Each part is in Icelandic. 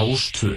Rástvö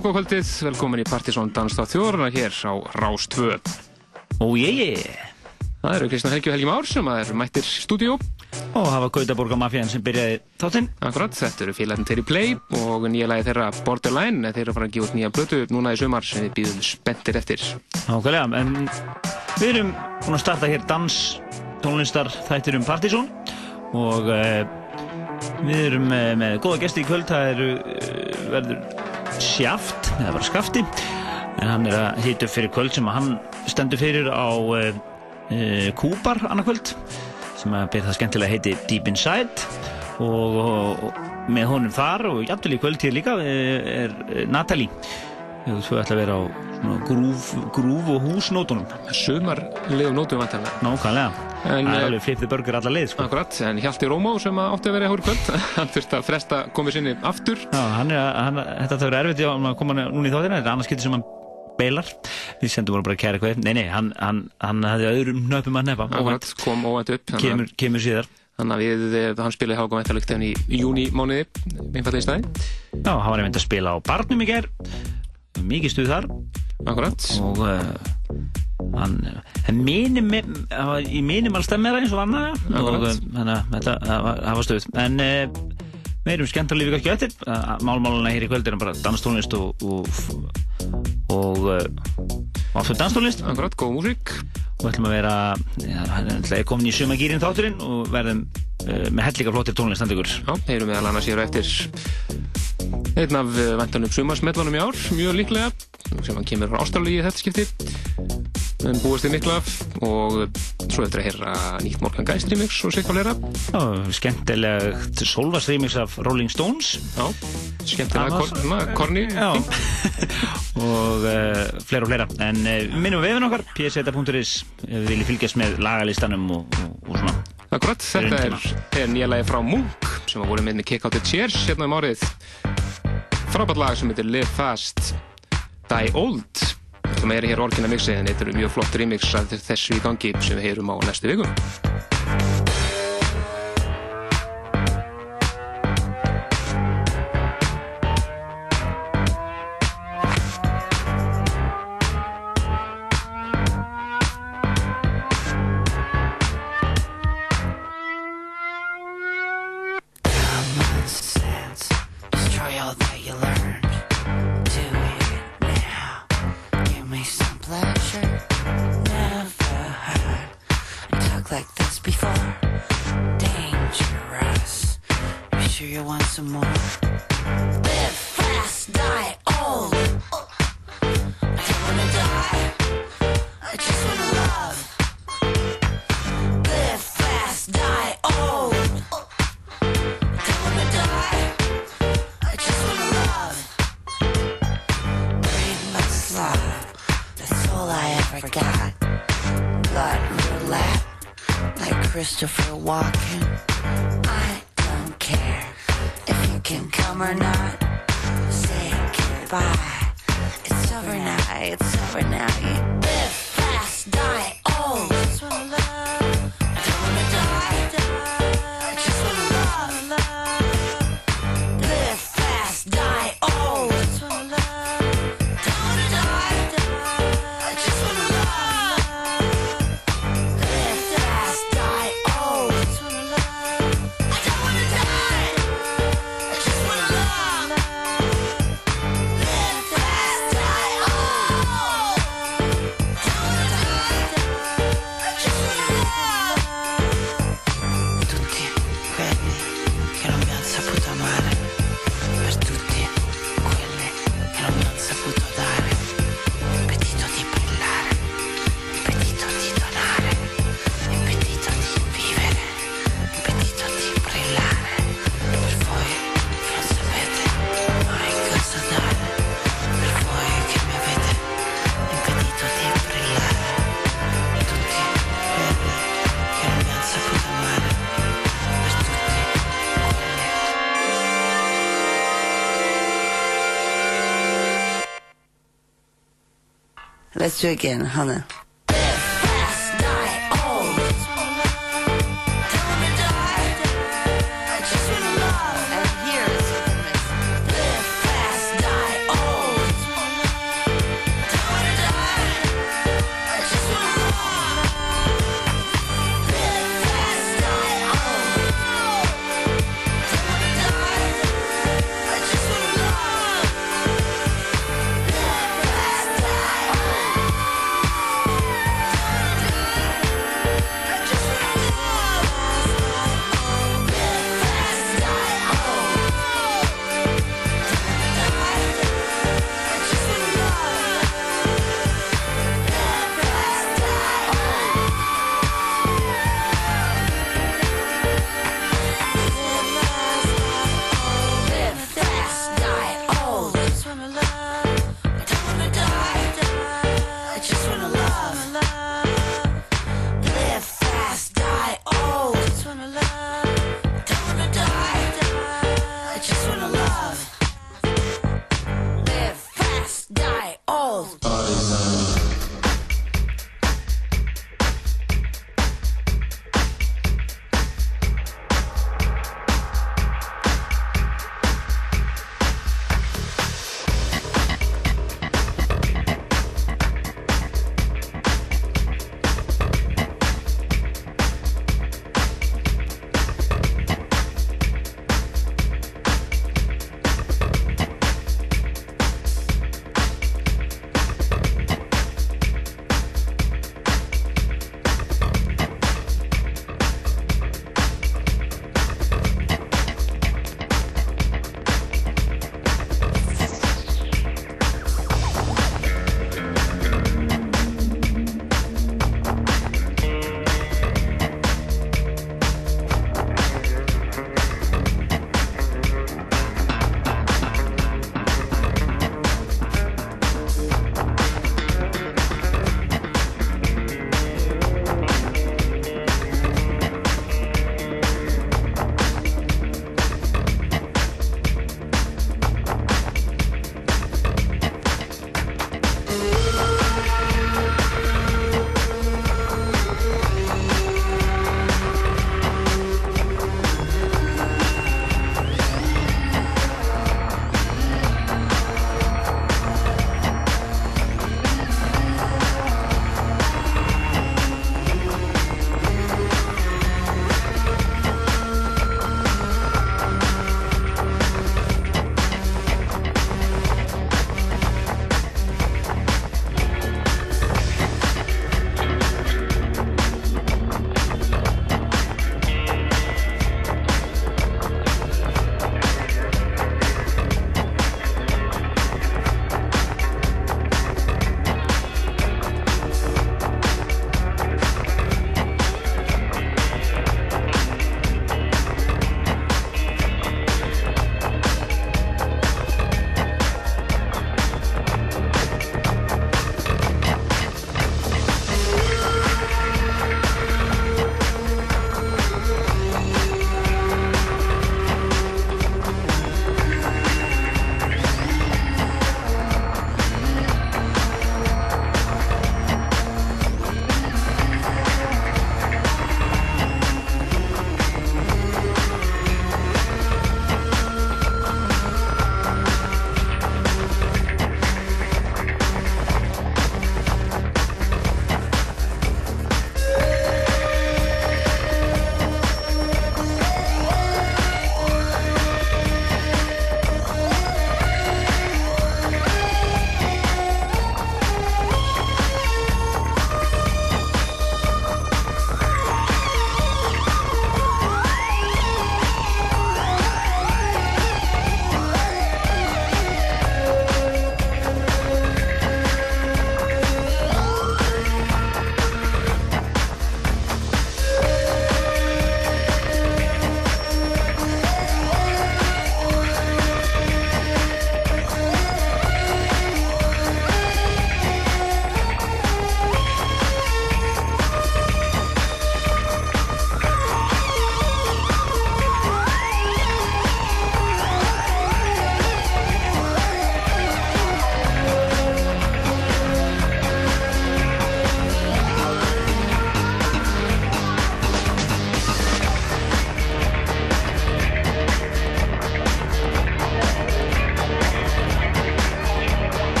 góð kvöldið, velkomin í Partisón Danstáð þjóðurna hér á Rás 2. Ó ég ég. Það eru Kristján Helgi og Helgi Már sem er mættir í stúdíó. Og hafa Gautaborga Mafían sem byrjaði þáttinn. Akkurat, þetta eru félagarnir þeirri Play og nýja lagi þeirra Borderline. Þeir eru að fara að gefa út nýja blötu núna í sumar sem við býðum spenntir eftir. Ákveðlega, en við erum búin að starta hér dans tónlistar þættir um Partisón og uh, við erum með, með góða gesti í kvöld. Það eru, uh, verður Sjaft, eða bara Skafti. En hann er að hita upp fyrir kvöld sem hann stendur fyrir á uh, Kúbar annarkvöld sem að byrja það skemmtilega heiti Deep Inside. Og, og, og með honum þar og jafnvel í kvöld hér líka er Natalie. Þú ætla að vera á grúf, grúf og húsnótunum. Sumarlegum nótum vantarlega Nákvæmlega, það er alveg flippið börgur alla leið sko. Akkurat, en Hjalti Rómó sem átti að vera í hóru kvöld hann þurfti að fresta komið sinni aftur. Já, hann er, hann, þetta þarf að vera erfitt að koma núna í þáttina, þetta er annars getur sem hann beilar, við sendum bara bara kæra eitthvað nei, nei, hann, hann, hann hafði öðrum nöpum að nefa Akkurat, kom óvænt upp kemur, kemur síðar. Þannig að við, eh, hann spilaði hágum eftirlögt í júni mánuði, einfallega í stæði Já, hann var einmitt að spila á barnum í gerð mikið stuð þar. Akkurat. Og uh, hann minim, í minimal stemmera eins og annað og þannig að þetta var stuð en uh, meirum skemmtarlífi ekki eftir. Málmáluna hér í kvöld er bara danstónlist og og aftur danstónlist. Akkurat, góð músík. Og við ætlum að vera, það er komin í sumagýrin þátturinn og verðum með hellika flottir tónlistandegur. Já, heyrum við alveg annars hér eftir einn af vendanum sumarsmetlunum í ár, mjög líklega, sem hann kemur frá Ástralíu þetta skipti en búist þið miklu af og svo eftir að heyra nýtt Morgan Geist remix og sér hvað lera Já, skemmtilegt Solvas remix af Rolling Stones. Já, skemmtilega Korni og uh, fleira og fleira. En uh, minnum við vefin okkar pseta.is við viljum fylgjast með lagalistanum og, og, og svona. Akkurat, þetta er, er nýja lagi frá Munk sem var voruð með með Kick Out The Chairs hérna um árið. Frábært lag sem heitir Live Fast Die Old sem er hér orginna mixið en þetta eru mjög flott remix af þessu í gangi sem við heyrum á næstu vikum Bless you again, Hannah.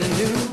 something new.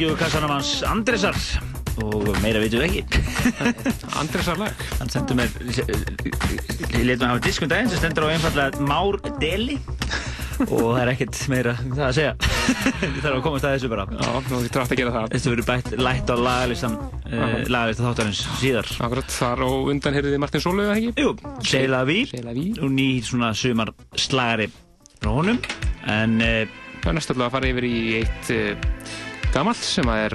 Þetta er tekið úr kassanum hans Andresar og meira veitum við ekki. Andresar lag. Hann sendur mér, leta mig hafa diskun daginn sem stendur á einfallega Már Deli og það er ekkert meira um það að segja. Ég þarf að komast að þessu bara. Já, þú átt að gera það. Þetta verður bætt lætt á lagalistan, uh, lagalista þáttarins síðar. Akkurat, þar og undan heyrði þið Martin Sólu, eða ekki? Jú, Seila Ví Seila Ví. og ný svona sumar slagari frá honum en uh, Það er næstallega að fara yfir í eitt uh, gamalt sem er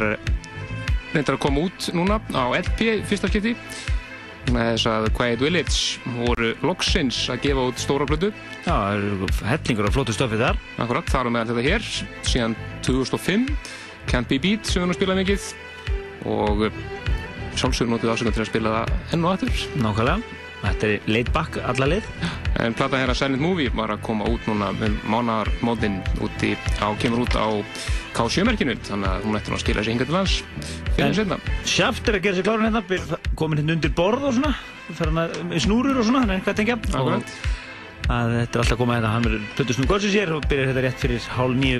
reyndar að koma út núna á LP fyrsta skipti þess að Quiet Village voru loksins að gefa út stóra blödu já, það eru hellingur af flótu stöfið þar. Akkurat, það er með þetta hér síðan 2005 Can't Be Beat sem við erum að spila mikið og sjálfsögur notið ásökun til að spila það enn og aftur Nákvæmlega. Þetta er laid back alla leið. en plata hér að Silent Movie var að koma út núna um mánarmóðin úti á, kemur út á K7-merkinu þannig að hún ætti nú að skila þessi hinga til lands fyrir En- setna Sjaft er að gera sér kláran hérna, komin hérna undir borð og svona, fer hann með snúrur og svona, hann er hvað tengja. Akkurat. að þetta er alltaf komað hérna, hann verður plötu snú góðsins hér og byrjar þetta rétt fyrir hálf nýju.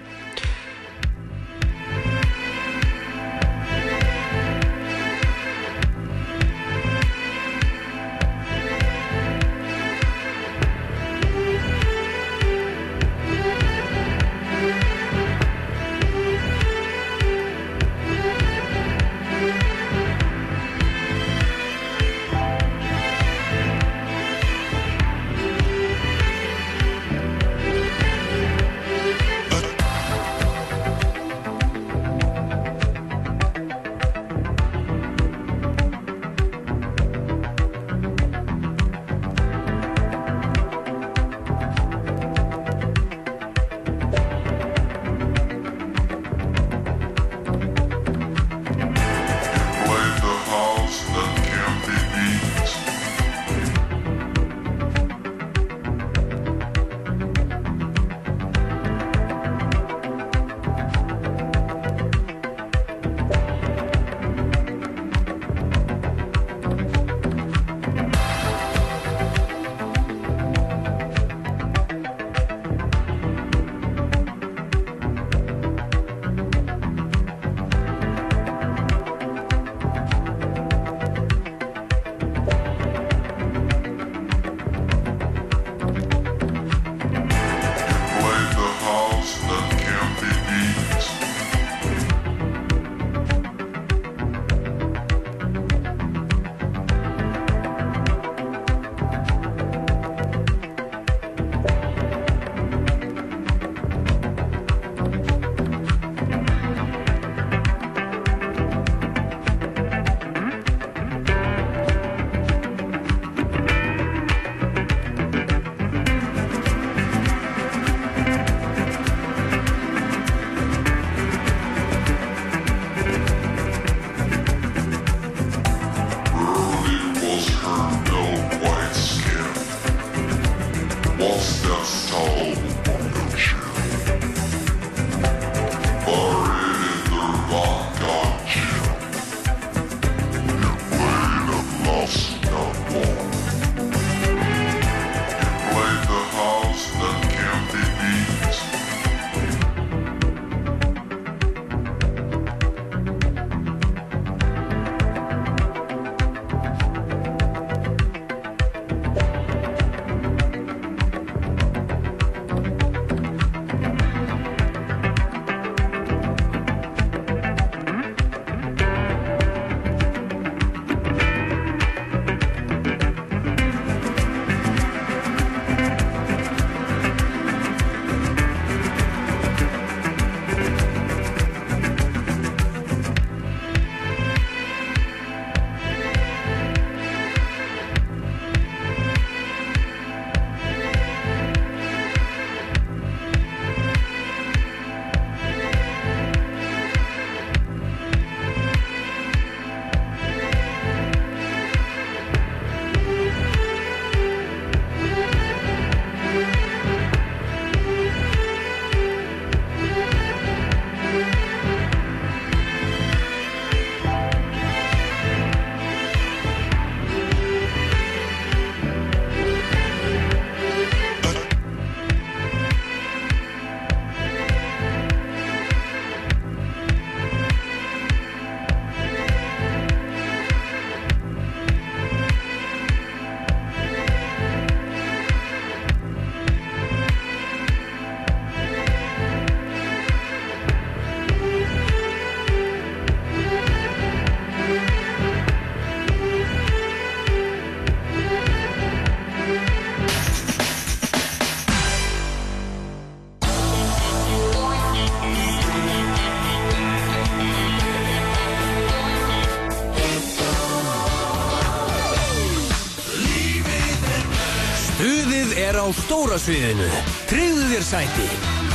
Á stóra sviðinu. Tryggðu þér sæti.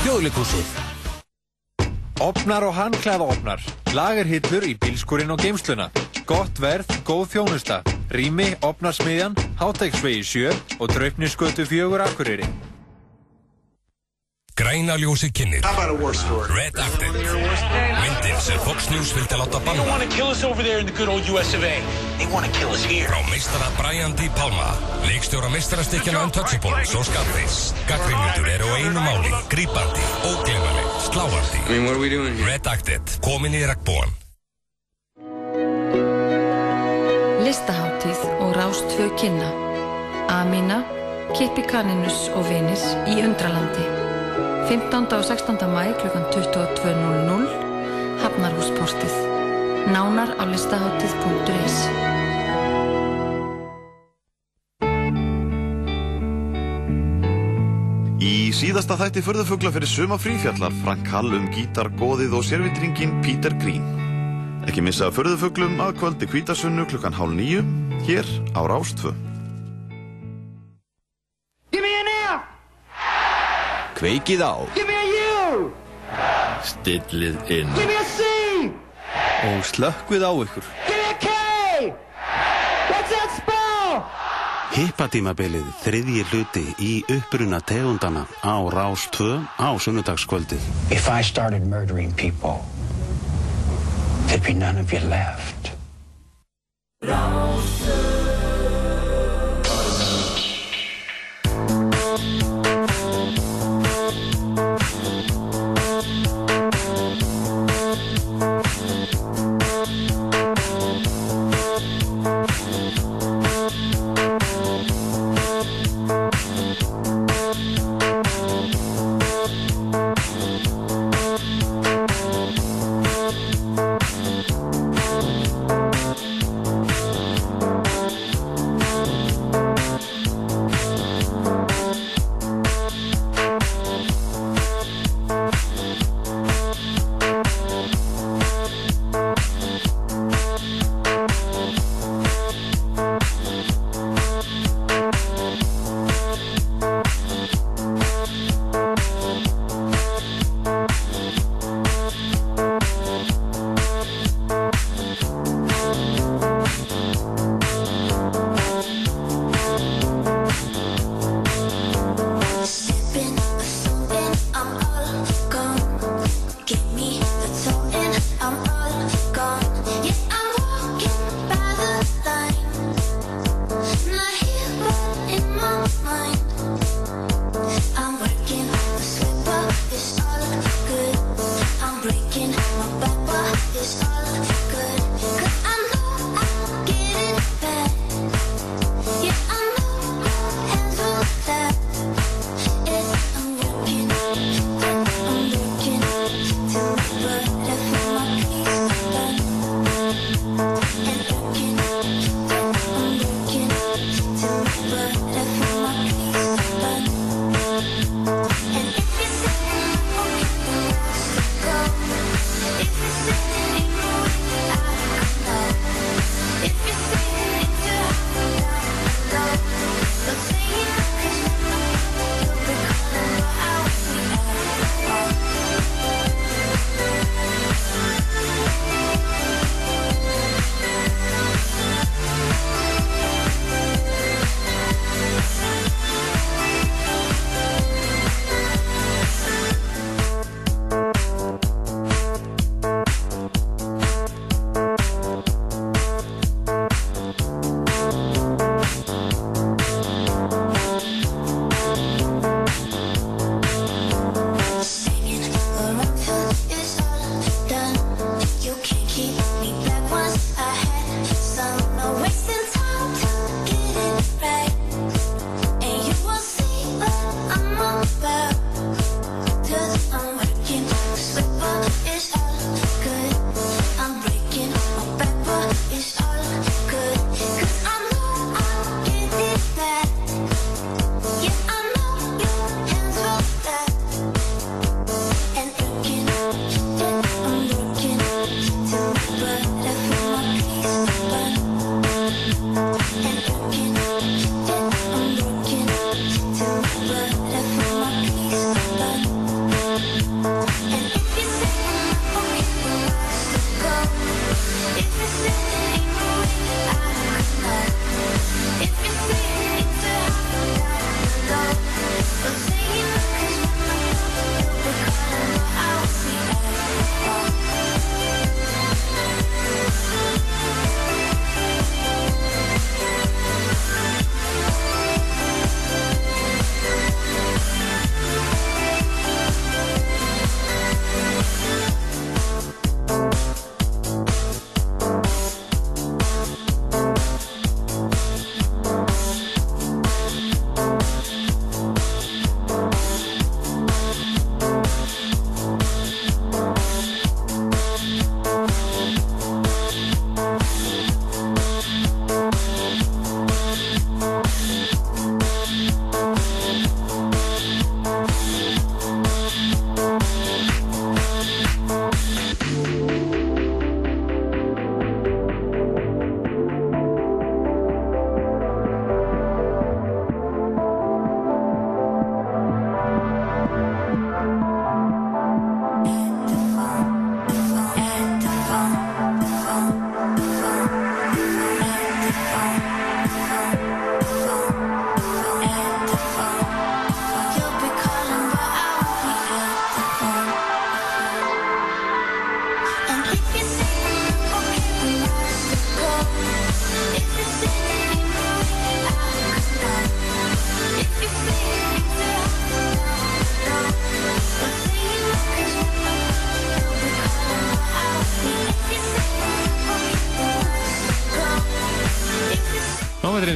Þjóðleikúsið. Opnar og handklæða opnar. Lagerhillur í bílskurinn og geimsluna. Gott verð, góð þjónusta. Rými, opnarsmiðjan, hátæksvegi 7 og draupnisgötu fjögur akkurýri. Græna ljósi kynir Red Acted Myndir sem Fox News vildi láta banna Frá meistara Brian D. Palma Leikstjóra meistarastykkjana Untouchables og Scarface Gaggrinmundur eru á einu máli Grípandi, óglemaleg, sláandi I mean, what are we doing here? Red Acted, komin í regnbúan Listaháttíð og Rástvö kynna. Amína, Kippi Kaninus og vinir í Undralandi. 15. og 16. mæ kl. 22.00 Hafnarhúsportið. Nánar á listaháttíð.is Í síðasta þætti förðufugla fyrir suma frífjallar Frank Hall um gítar, góðið og sérvitringin Peter Green. Ekki missa förðufuglum að kvöldi kvítasunnu klukkan hálf nýju, hér á Rástfö. Give me an F. Kveikið á. Give me a U. Stillið inn. Og slökkvið á ykkur. Hippatímabilið þriðji hluti í uppruna tegundana á Rás 2 á sunnudagskvöldið.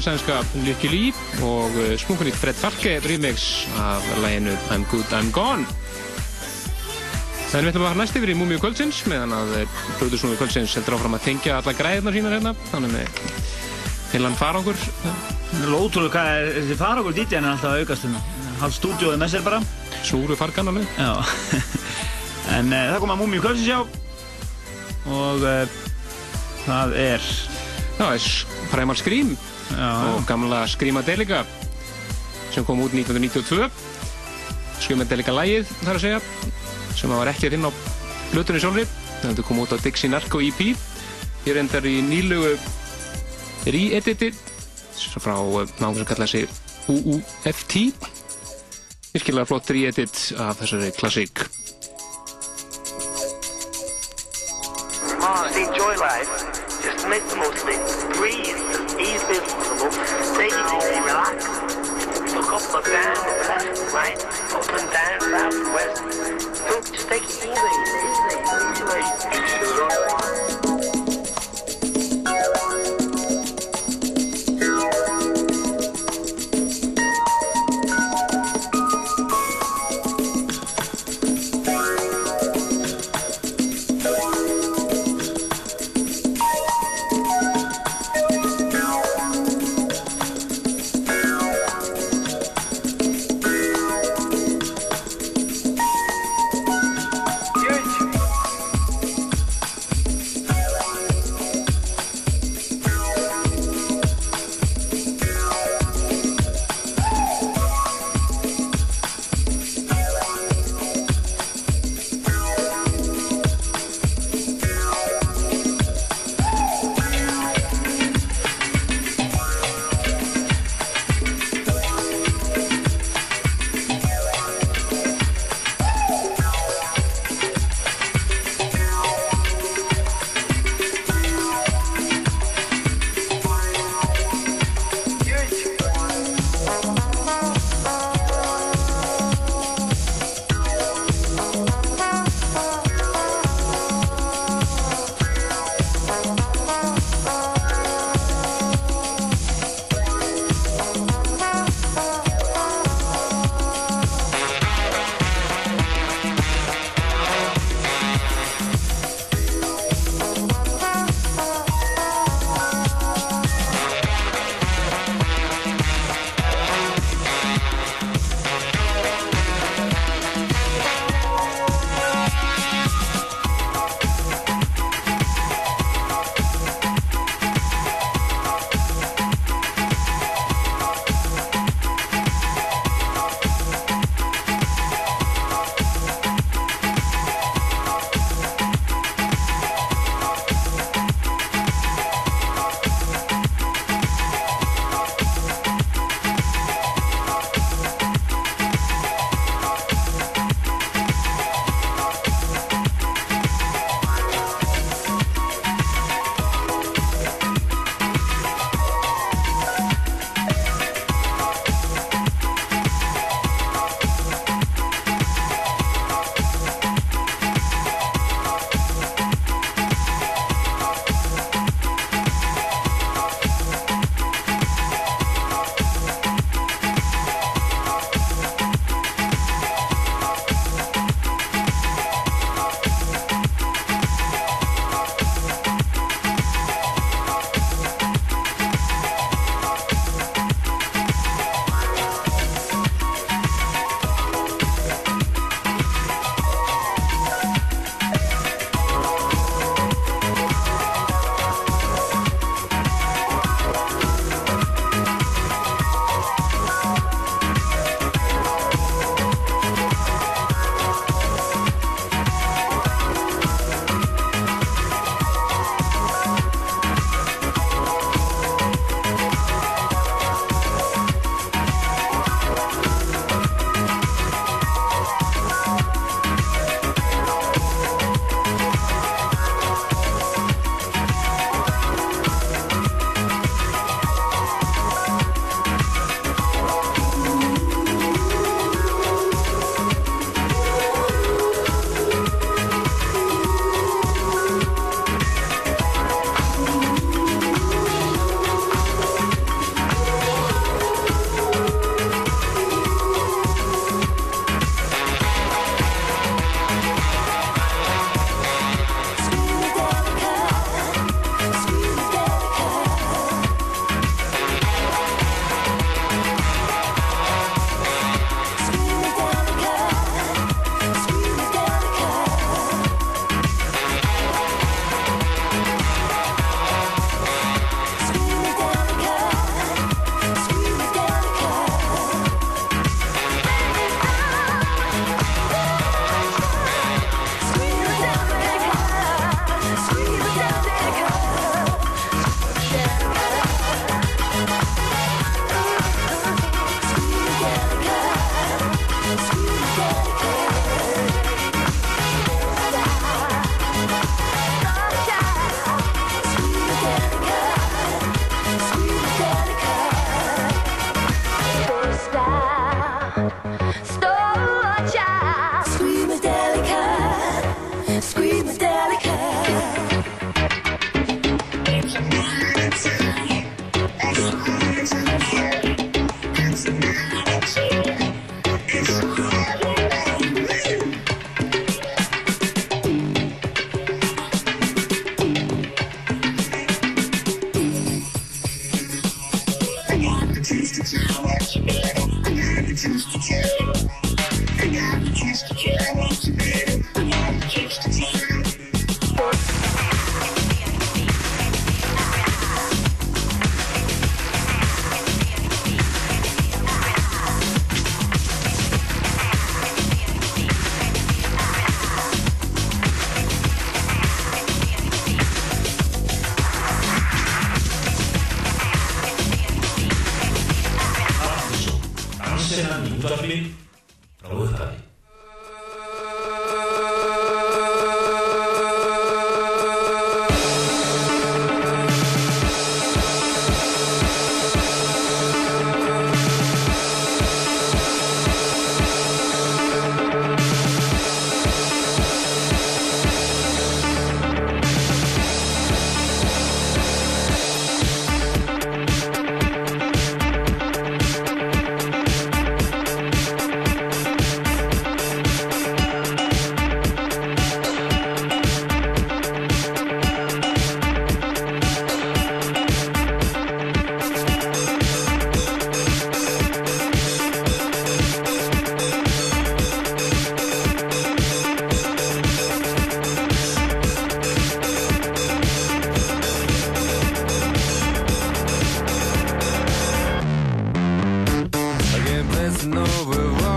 Sænska Lykke Lee og uh, smunkunýtt Fred Falke remix af læginu I'm Good I'm Gone. Þannig við ætlum að fara næst yfir í Múmiu Kvöldsins meðan að Plötusnúi Kvöldsins heldur áfram að tengja alla græðnar sínar hérna. Þannig með heilan farangur. Það er ótrúlega hvað er, þessi farangur DJ-in er alltaf að aukast hérna. Hálf stúdíóið með sér bara. Snúru fargan alveg. Já. en uh, það kom að Múmiu Kvöldsins já. Og uh, það er... Það er Primal Scream já, og gamla Screamadelica sem kom út 1992. Screamadelica lægið þar að segja sem var ekki inn á blötunni sjálfri þetta kom út á Dixie Narco EP hér endar í nýlugu re-editi frá náðum sem kallaði sig UUFT virkilega flott re-edit af þessari klassík Ah, enjoy life. Just make the most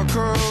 girl.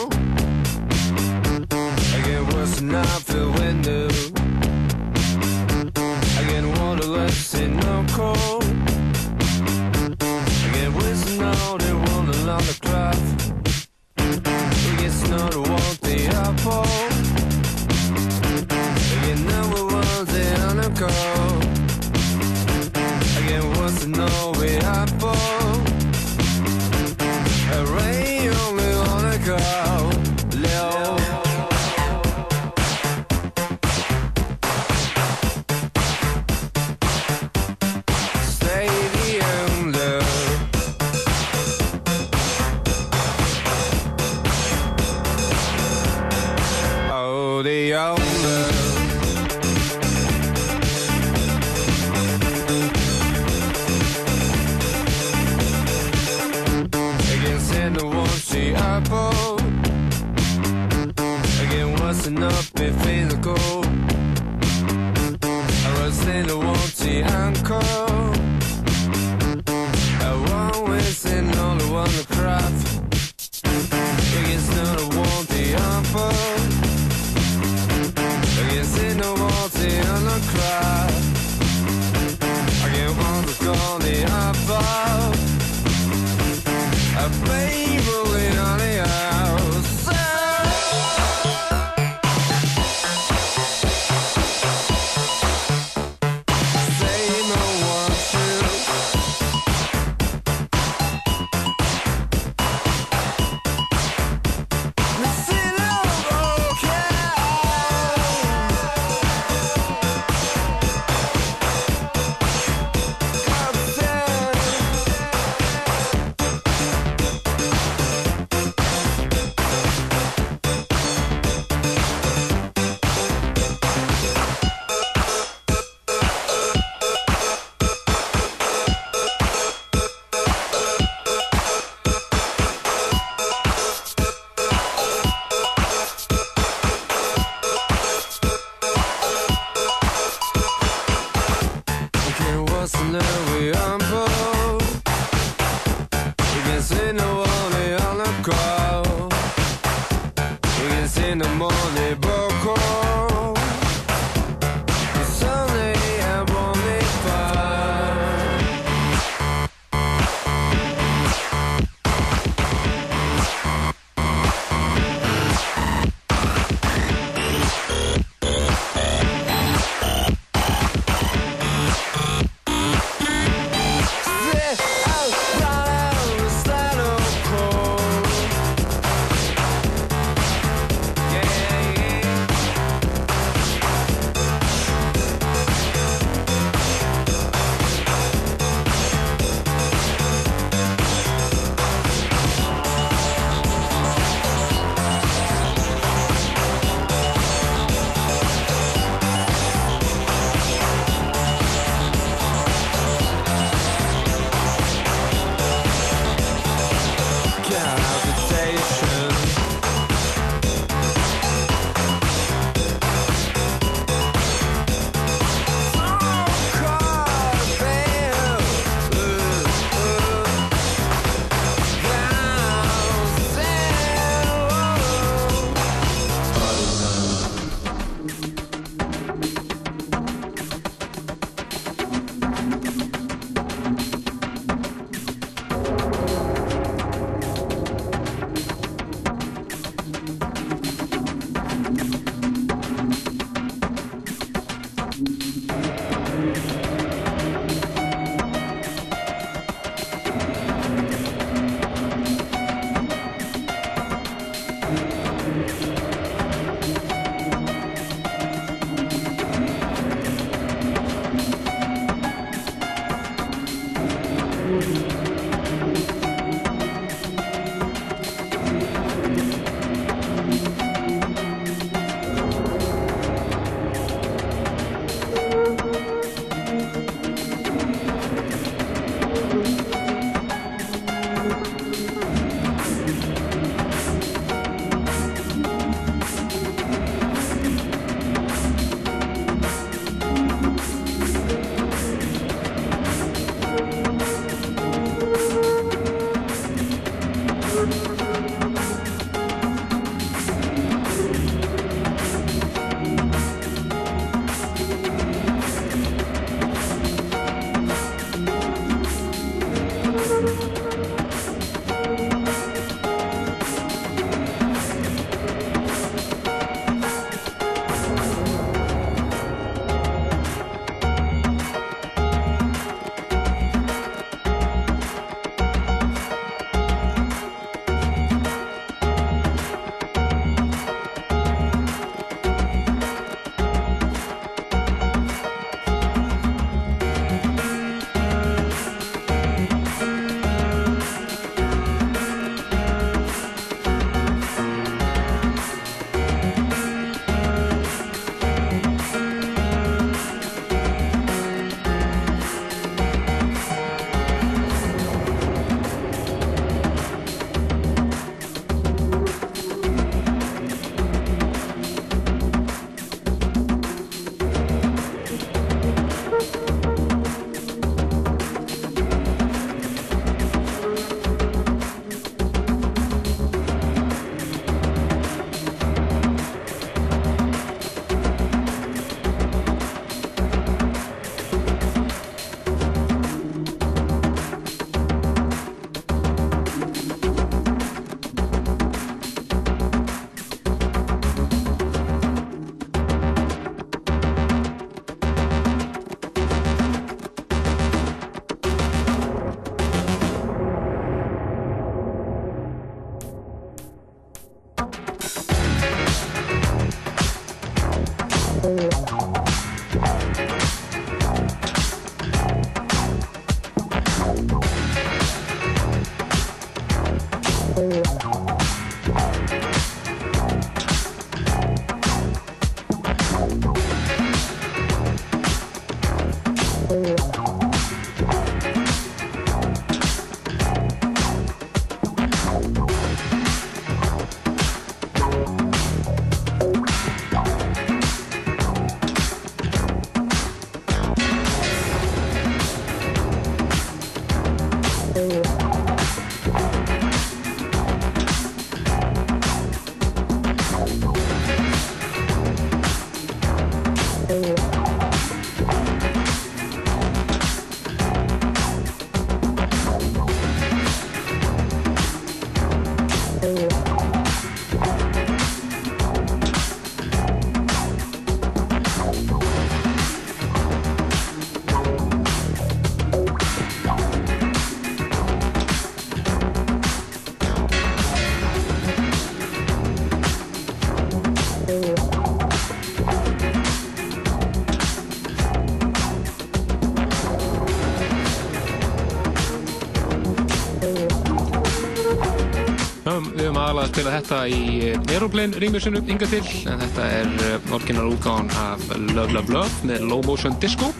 Aðalega að spila þetta í eh, Aeroplane rýmisinu yngar til en þetta er uh, orginal útgáðan af Love Love Love með Low Motion Disco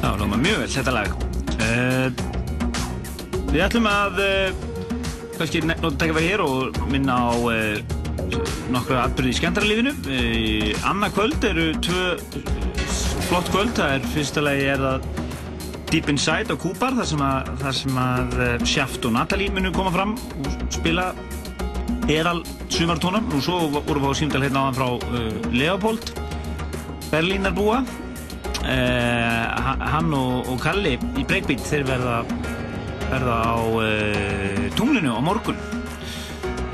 Já, lóma mjög vel þetta lag. Uh, við ætlum að uh, kannski nota tækja hér og minna á uh, nokkra atbyrði í skemmtarlífinu. Uh, Anna kvöld eru tvö flott kvöld. Það er fyrsta lagi er það Deep Inside á Kúpar þar sem að, að Shaft og Natalie munu koma fram og spila eðal sumartónum. Og svo vorum við á símdal hérna áðan frá uh, Leopold. Berlínar búa. Uh, hann og, og Kalli í Breakbeat þeir verða verða á uh, tunglinu á morgun.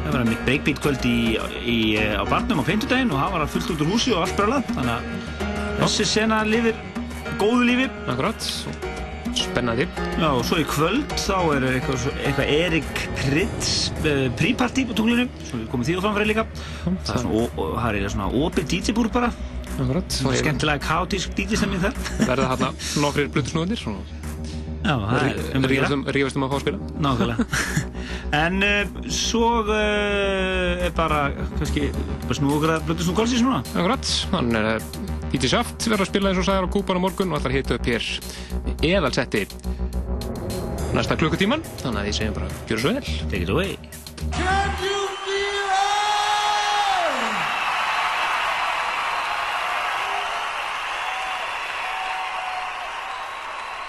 Það verða mitt Breakbeat kvöld í, í, á barnum á peintudaginn og það var fullt út úr húsi og allt brölað. Þannig að þessi sena lifir góðu lífi. Akkurat, spennandi. Já, og svo í kvöld þá er eitthvað, svo- eitthvað Erik Pritz uh, prípartí på tunglinu svo við komum því á framfæri líka. Það er svona, og, og það er svona opið DJ-búr bara. Og skemmtilega kaotísk DJ-stemming þar. Verða hérna nokkrir blutusnúðinir Já, það er um að gera. rífast um að fá að spila? Nákvæmlega. En uh, svo uh, er bara kannski bara snú okkur að blötu snú kólsins núna. Akkurat, hann er DJ Shaft verður að spila eins og sagður á kúpan á morgun og ætlar að hita upp hér eðalsetti. Næsta klukkutíman þannig að ég segjum bara, gjör svo vel. Take it away.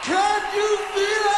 Can you feel it?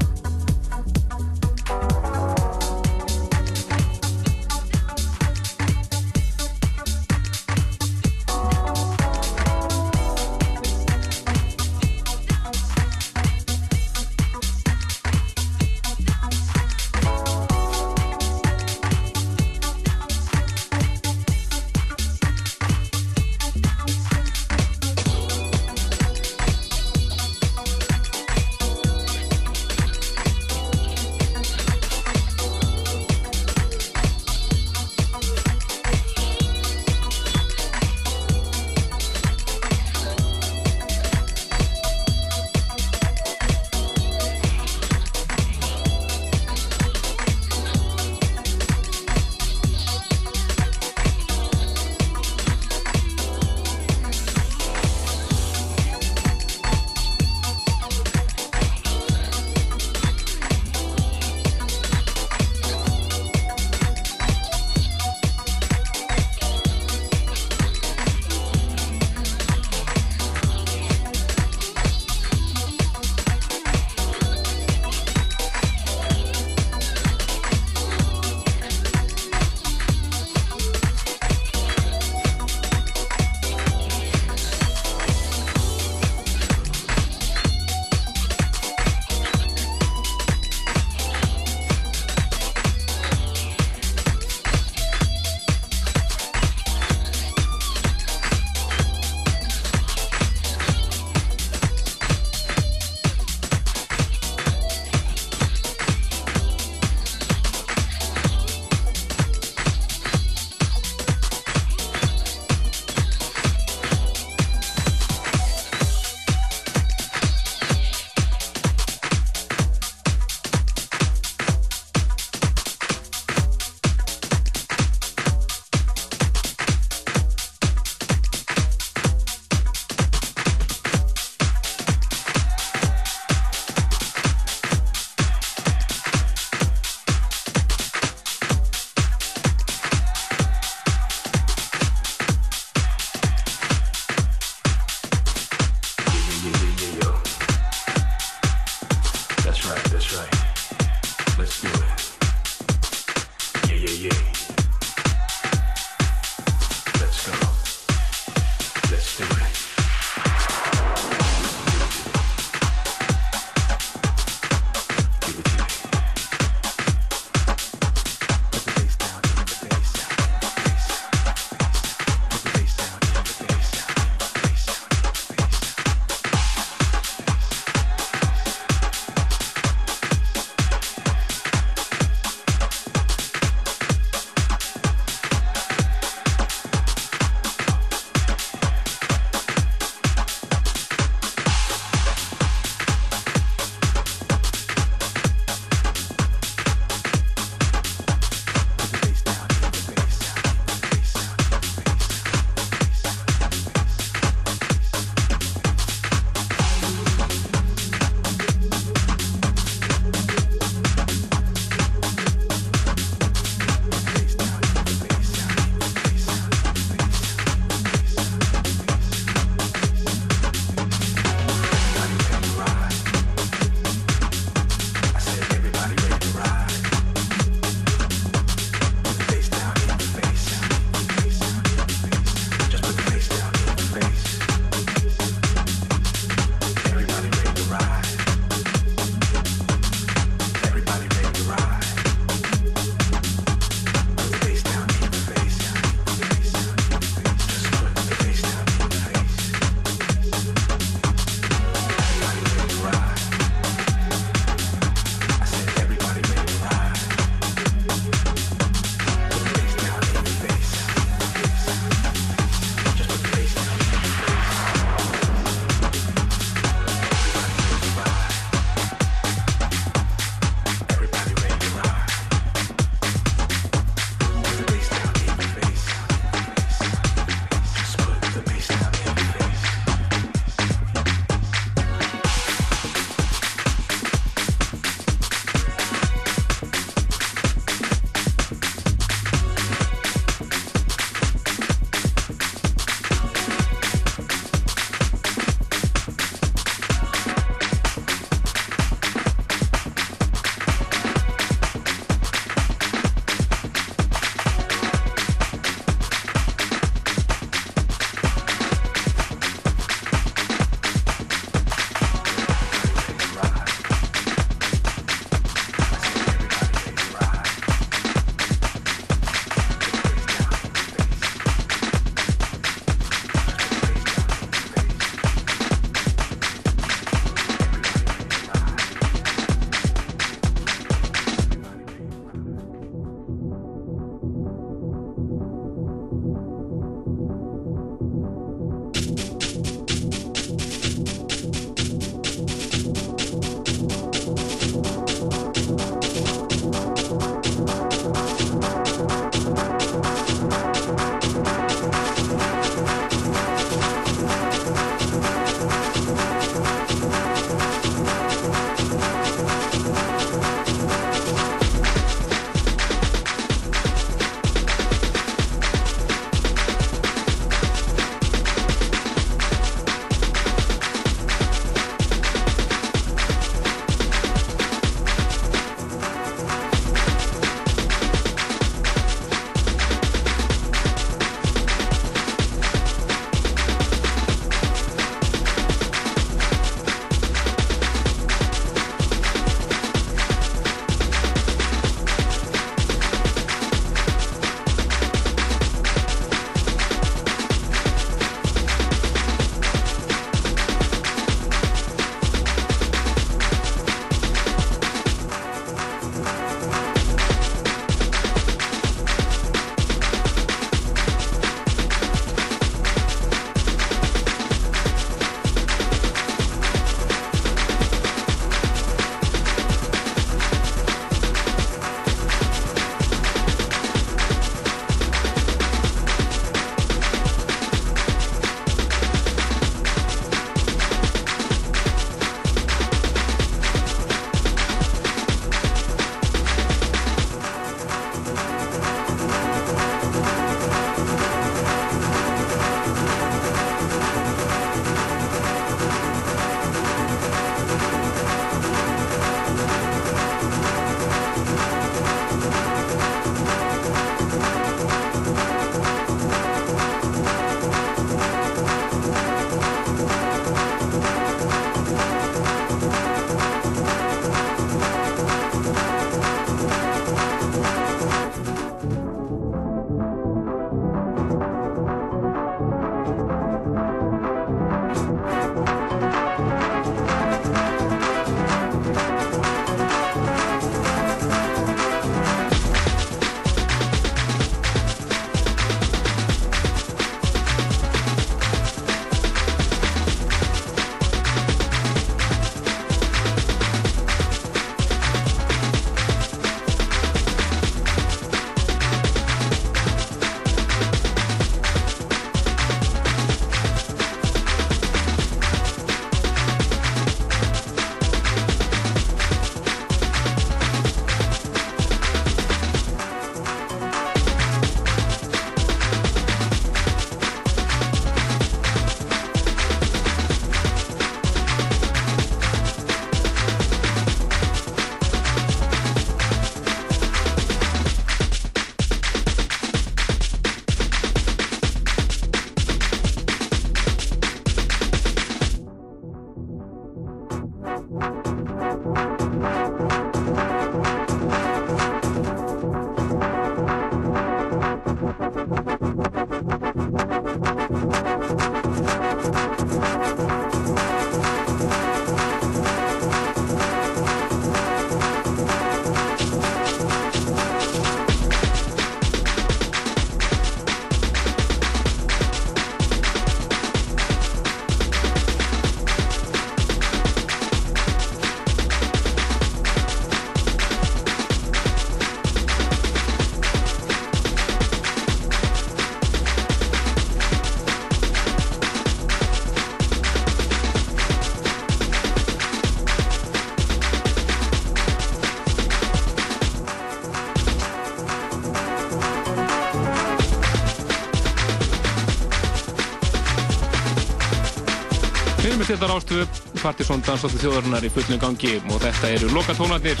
Þetta ástöfu Partisón dansáttu þjóðarinnar í fullum gangi. Og þetta eru lokatónarnir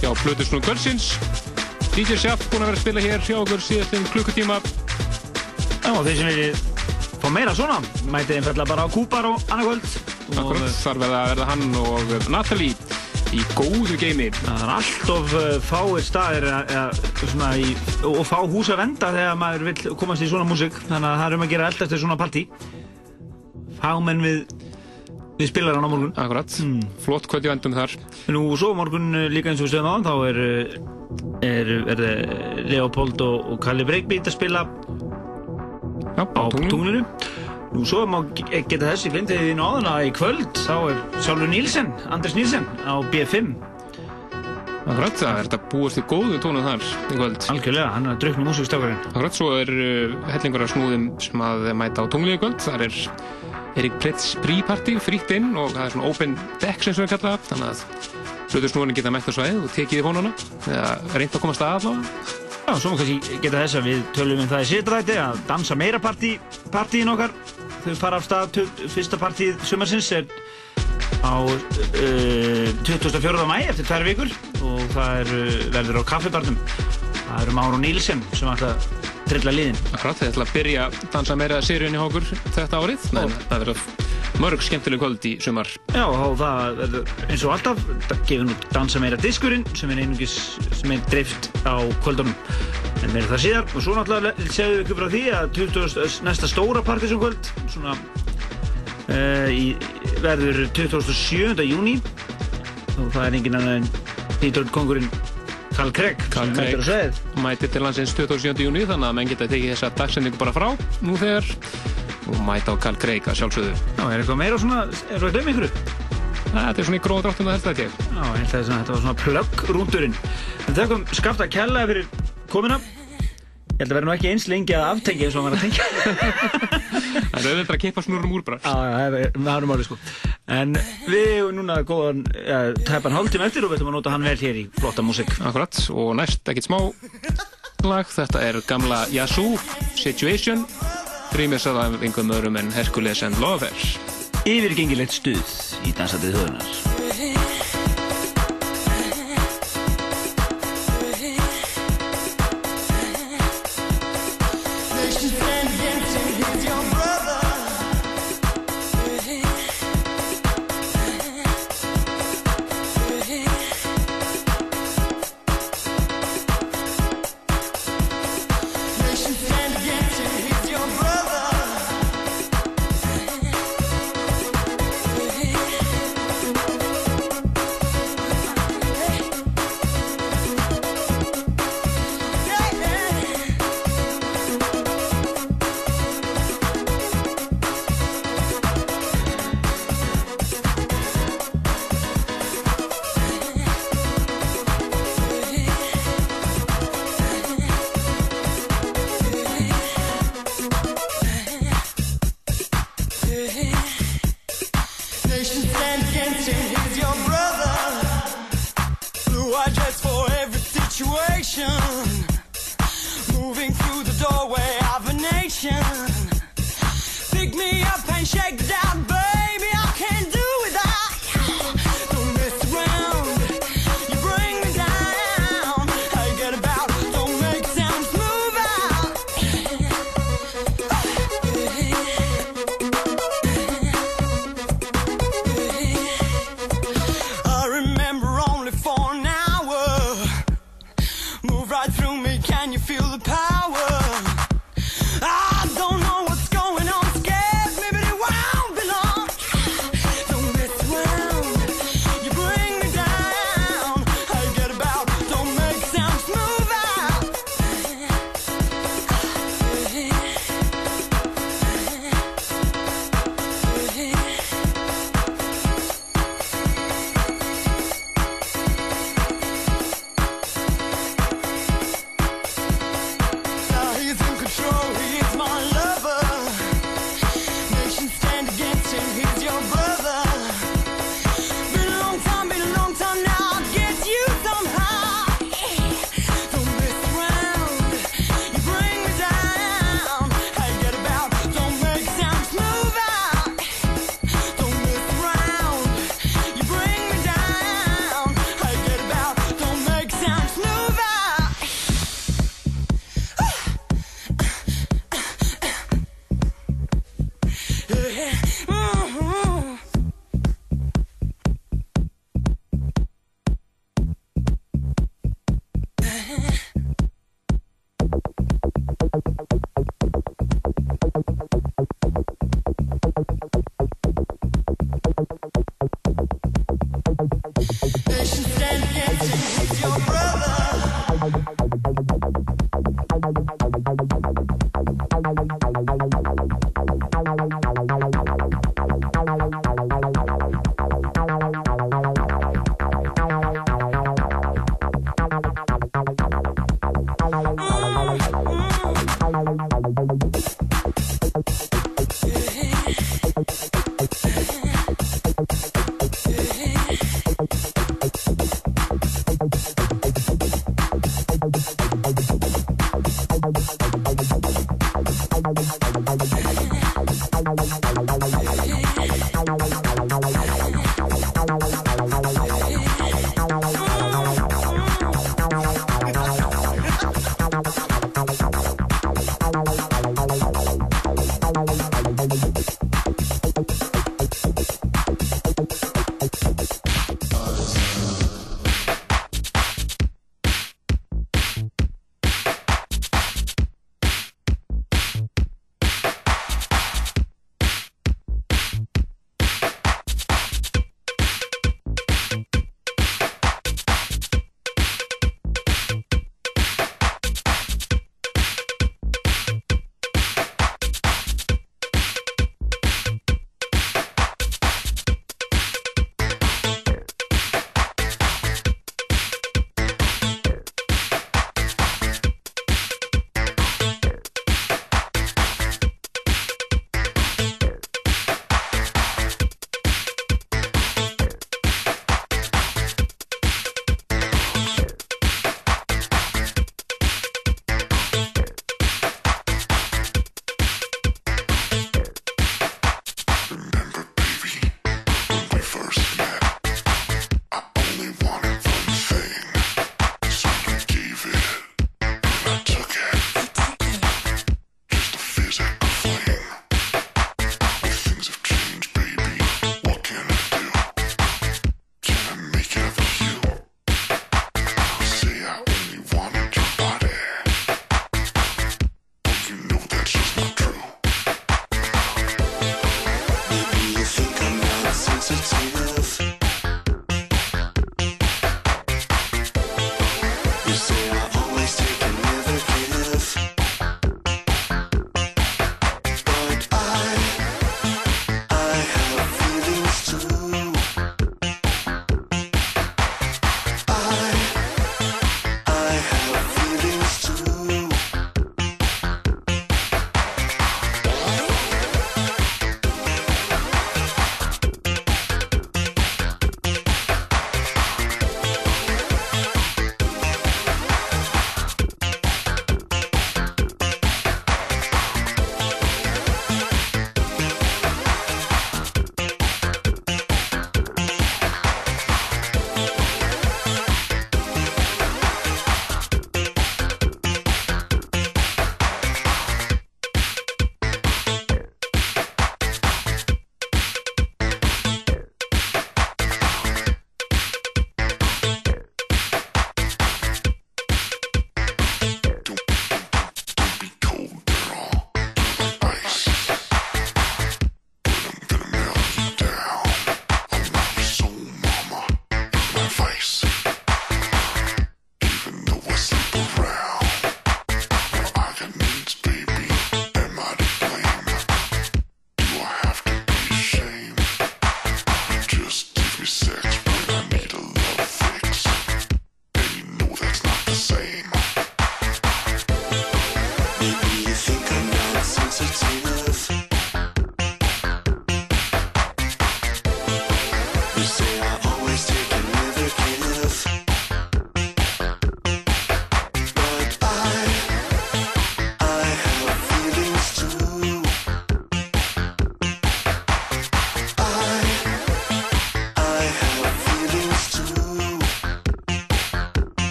hjá Plutusnú Kvölsins DJ Sjaff búinn að vera að spila hér hjá okkur síðastinn klukkutíma. Já, þeir sem viljið fá meira svona, mætið einfallega bara á Kúpar og annarkvöld. Akkurat, þar verða að verða hann og Natalie í góðu geimi. Það er alltof uh, fáir staðir í, og fá hús að venda þegar maður vill komast í svona músík. Þannig að það er um að gera eldast til svona partí. Fámenn við við spilaran á morgun. Akkurat, flott kvöld í vendum þar. Nú svo morgun uh, líka eins og við stöðum á þá er, uh, er, er, er Leopold og, og Kalli Breakbeat að spila Já, á tunglinu. Nú svo má ge- geta þessi glindið inn á áðuna í kvöld þá er sjálfur Nílsen, Anders Nílsen á B5 Akkurat, það er þetta búast í góðu tónum þar í kvöld. Algjörlega, hann er að drukna músíkstafgarinn Akkurat, svo er hellingur af snúðum sem að mæta á tunglið í kvöld. Þar er Erik Pritz Príparty frítt inn og það er svona open deck sem við kalla það þannig að hlutur geta mætt á svæðið og tekið í fónuna eða reynt að komast að allavega Já, svo kannski geta þess að við tölum um það í sitræti að dansa meira partí, partíin okkar þau fara af stað, fyrsta partíð sumarsins er á uh, 24. mæ eftir tvær vikur og það er, verður á kaffibarnum það eru Máru Nílsen sem ætla að trilla liðin. Akkurat, þið ætla að byrja að dansa meira seríun í hókur þetta árið. En það verður mörg skemmtileg kvöld í sumar. Já, og það verður eins og alltaf gefin út dansa meira diskurinn sem er einungis sem er dreift á kvöldunum. En meira það síðar. Og svo náttúrulega segðum við ykkur frá því að 20. næsta stóra partísum kvöld svona uh, í, verður 27. júni og það er engin annar en Pítur Kongurinn Karl Craig sveið. Craig mætir til landsins 27. júni þannig að menn geta tekið þessa dagsendingu bara frá nú þegar og mæta á Karl Craig að sjálfsögðu Já, er eitthvað meira svona, er það um ykkur? Þetta er svona í gróða dráttum það helst þetta Já, ég held að þetta var svona plögg-rúndurinn. En það kom skaft að kella fyrir komina. Ég held að vera nú ekki eins lengi að aftengja eins og var að tengja. Það er auðvitað að kippa snurrum úr bara Já, já, það er- er málið sko. En við erum núna góðan, ja, tæpan hálftíma eftir og við ætlum að nota hann vel hér í flotta músík. Akkurat, og næst ekkert smá lag, þetta er gamla Yazoo Situation Grímis að það einhverjum öðrum en Hercules and Love Affair Yfirgengilegt stuð í dansatið þjóðunar.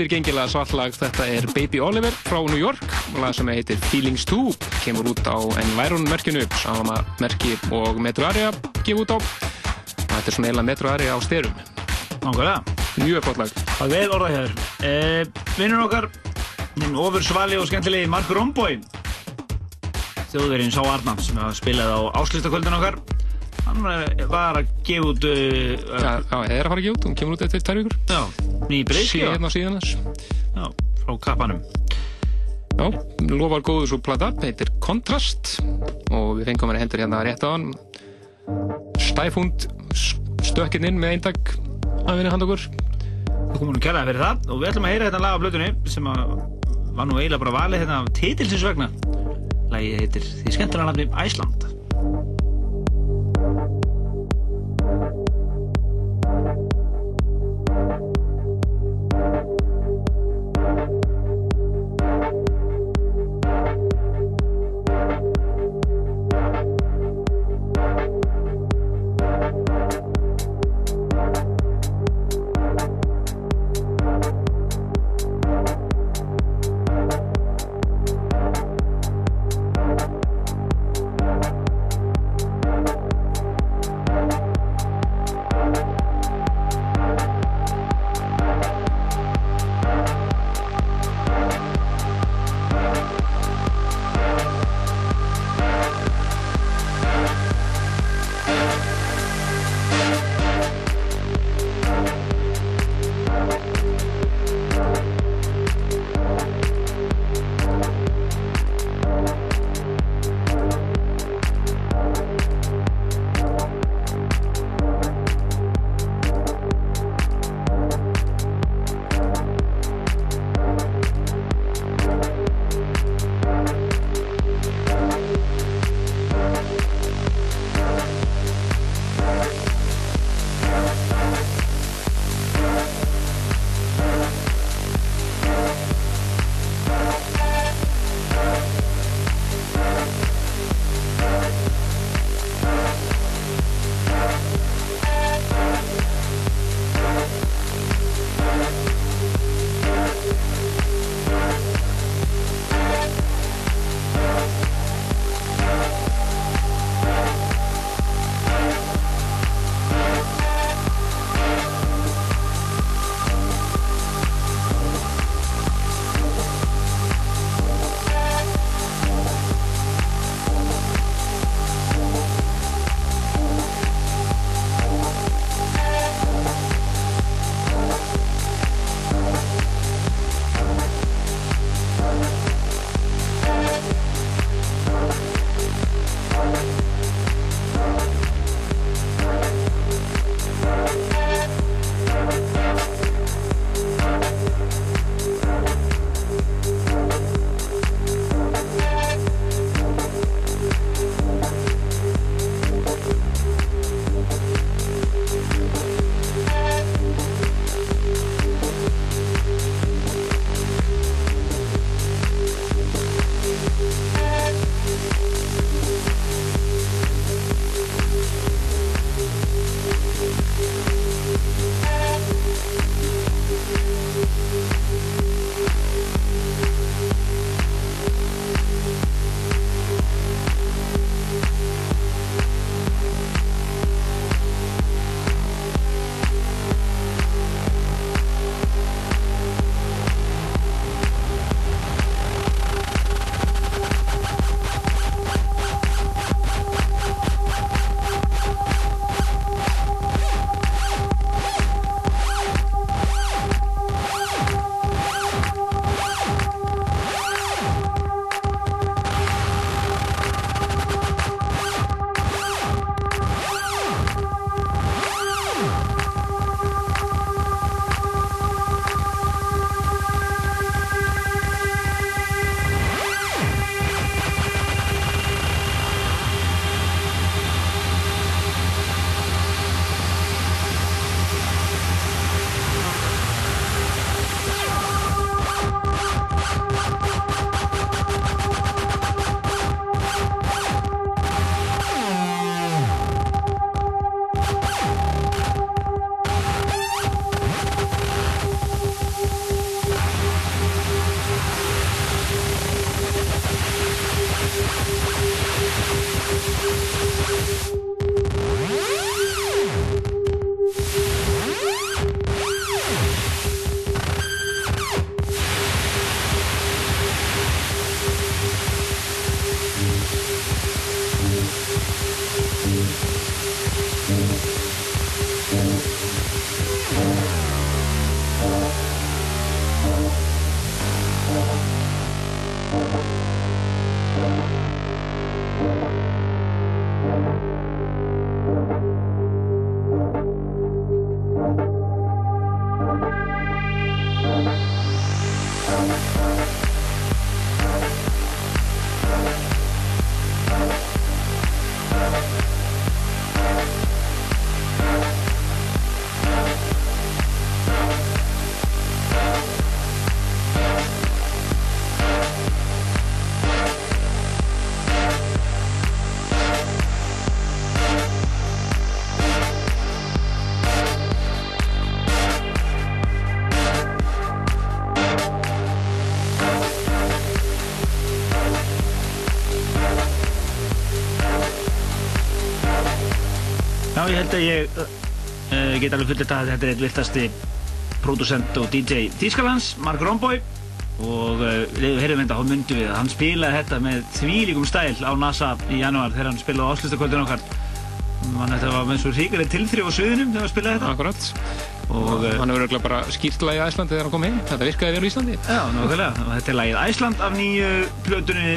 Yfirgengilega svartlag, þetta er Baby Oliver frá New York, lag sem heitir Feelings 2, kemur út á Environ merkinu, sama merki og Metro Area gefur út á. Þetta er svona eiginlega Metro Area á styrum. Mjög flott lag. Það vel orðað hér. Eh, Vinnur okkar, ofur svali og skemmtilegi Mark Rombói, þjóðverinn Sá Arnam sem hafa spilað á áslistakvöldin okkar. Hann eh, var að gefa út... Uh, Já, já, er að fara ekki út, hún kemur út eftir tvær vikur. Já, ný breyski. Sé hérna síðan þess. Já, frá kappanum. Já, lofar góðu svo plata, heitir Kontrast og við fengum hann hendur hérna rétt á hann. Stæfund stökkinn inn með eindag að vinna hand okkur. Við komum nú kærlega fyrir það og við ætlum að heyra þetta lag af blötunni sem að var nú eiginlega bara valið hérna af titilsins vegna. Lagið heitir því skemmtilega nafni Æsland. Held að ég uh, get alveg fullir að þetta er eitt virtasti pródusent og DJ Þískalands, Mark Romboy. Og uh, heyrðum þetta á myndu við hann spilaði þetta með þvílíkum stæl á NASA í janúar þegar hann spilaði á áslustakvöldinu okkar. Man, þetta var með svo ríkari tilþrif á sviðinum þegar hann spilaði þetta. Akkurat og uh, hann hefur örugglega bara skýrt lagið Æslandi þegar hann kom heim þetta virkaði vel í Íslandi. Já, nákvæmlega, og þetta er lagið Æsland af nýju plötunni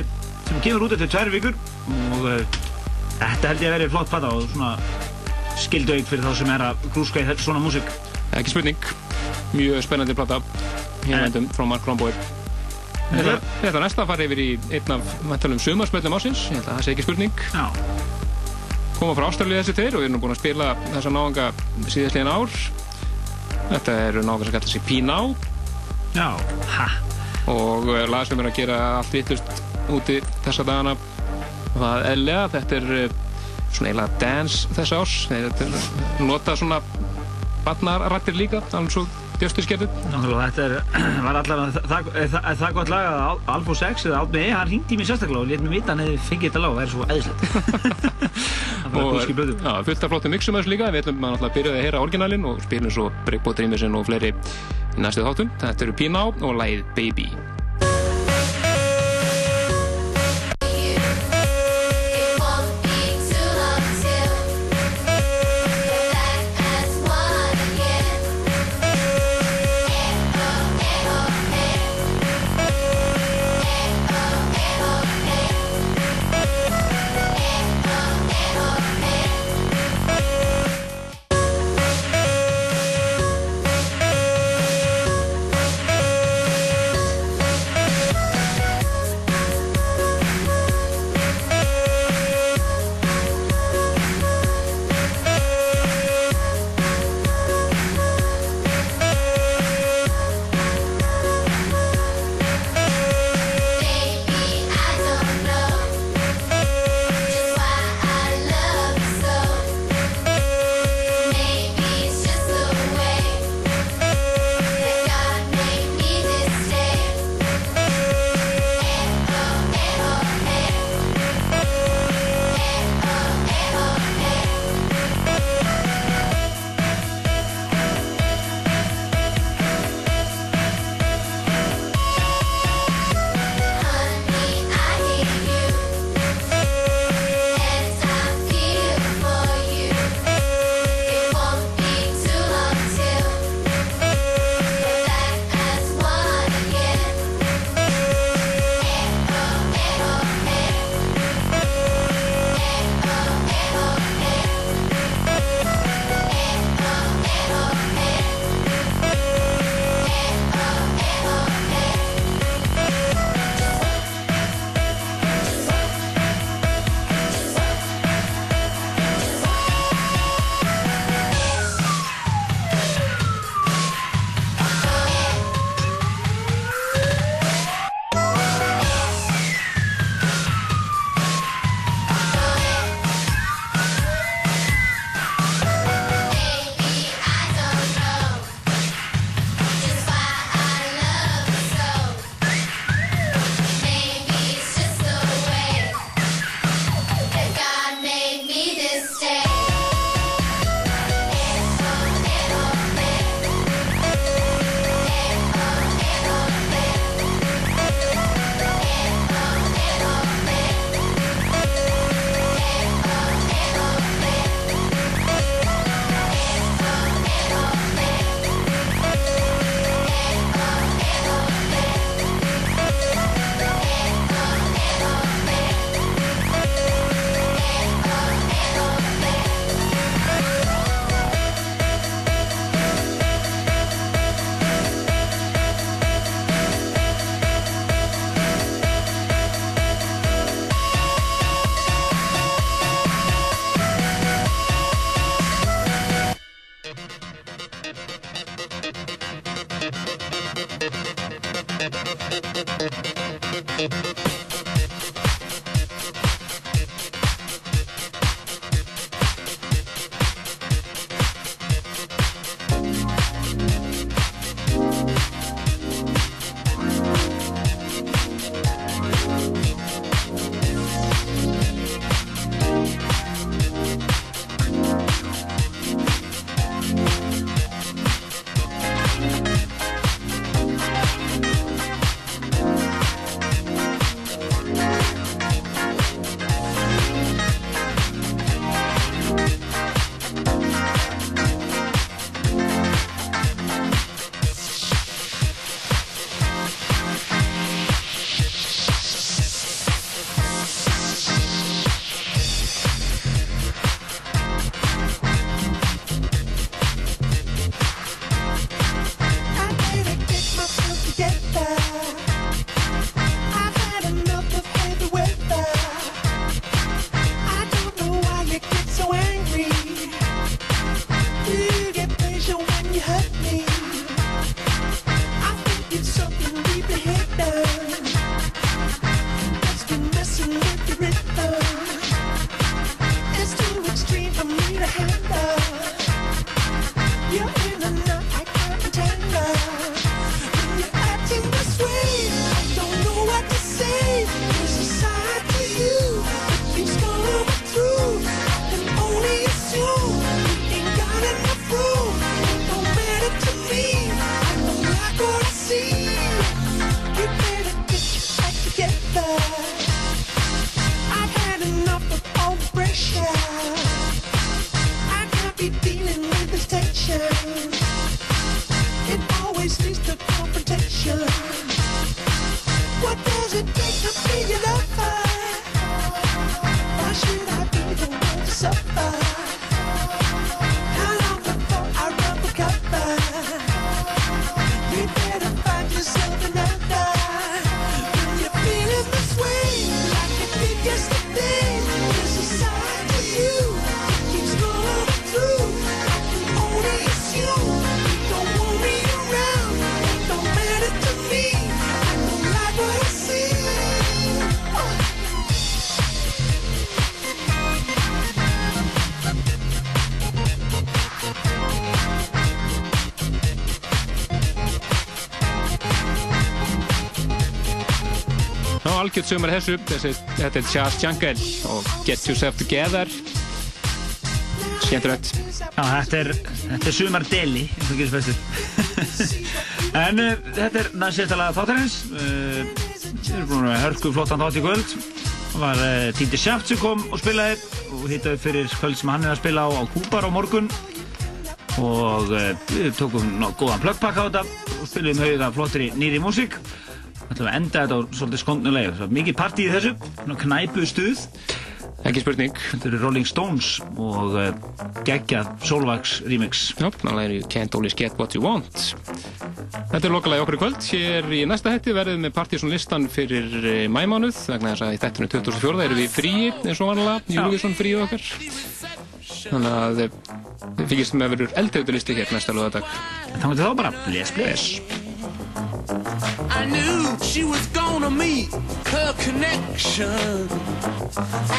sem kemur út eftir tvær vikur. Og þetta held ég að vera flott pata og svona skildaug fyrir þá sem er að grúska í svona músík. Ekki spurning, mjög spennandi plata. Hérvendum frá Mark Romboy Þetta er næsta að fara yfir í einn af mæntalum sumarspöllum ásins, ég held að það sé ekki spurning. Já. Koma frá Ástralíu þessi tveir og við erum búin að spila þessa náðanga síðastliðin ár. Þetta eru náðanga sem kallar sig P-Now Já, ha. Og uh, lag sem er að gera allt vittust úti þessa dagana Það er eðlega, þetta er uh, svona eiginlega dance þess árs. Er nota svona barnarættir líka, alveg svo Nákvæmlega, þetta er, var allavega það, það, það, gott lag að Al- Alfo 6 eða Átni E, hann hringdi mig sérstaklega og létt mér vita hann hefði fengið þetta lag og það er svo eðislegt Það já, fullt af flottum mixum þessu líka. Við ætlum að náttúrulega byrja að heyra orginalinn og spilum svo Breakbot Dreamersin og fleiri í næstu þáttum. Þetta eru P-Now og lagið Baby Baby Ná, algjört sumar þessu, þessi, þetta er Charles Jungle og Get Yourself Together. Skemmtilegt. Þetta er, er sumar deli, en uh, þetta er næst lag þáttarins. Uh, við erum búin að hörku flottan þátt í kvöld. Það var uh, Týndi Sjáft sem kom og spilaði og hittaði fyrir kvöld sem hann er að spila á, á Kúpar á morgun. Og við tókum góðan plöggpakka á þetta og spilum höfða flottri nýri músík. Ætlum að enda þetta á svolítið skondnulega. Var mikið partí í þessu, knæpu stuð. Ekki spurning. Þetta eru Rolling Stones og uh, geggjað Solvax remix. Já, það er You Can't Always Get What You Want. Þetta er lokalagi okkur í kvöld. Hér í næsta hætti verðum við með partysón listan fyrir eh, mæmánuð. Vegna þess að í þættinu 2004 erum við fríi eins og vanlega. Júliusson fríu okkar. Þannig að eh, við fylgjast með að verður eldhautu listi hér næsta lögadag. Þannig að þá bara bless, bless. I knew she was gonna meet her connection.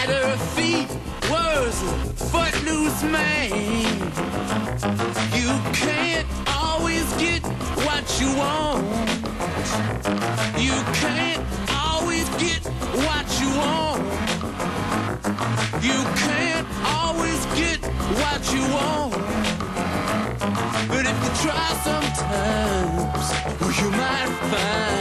At her feet was a footloose man. You can't always get what you want. You can't always get what you want. You can't always get what you want. But if you try you mind.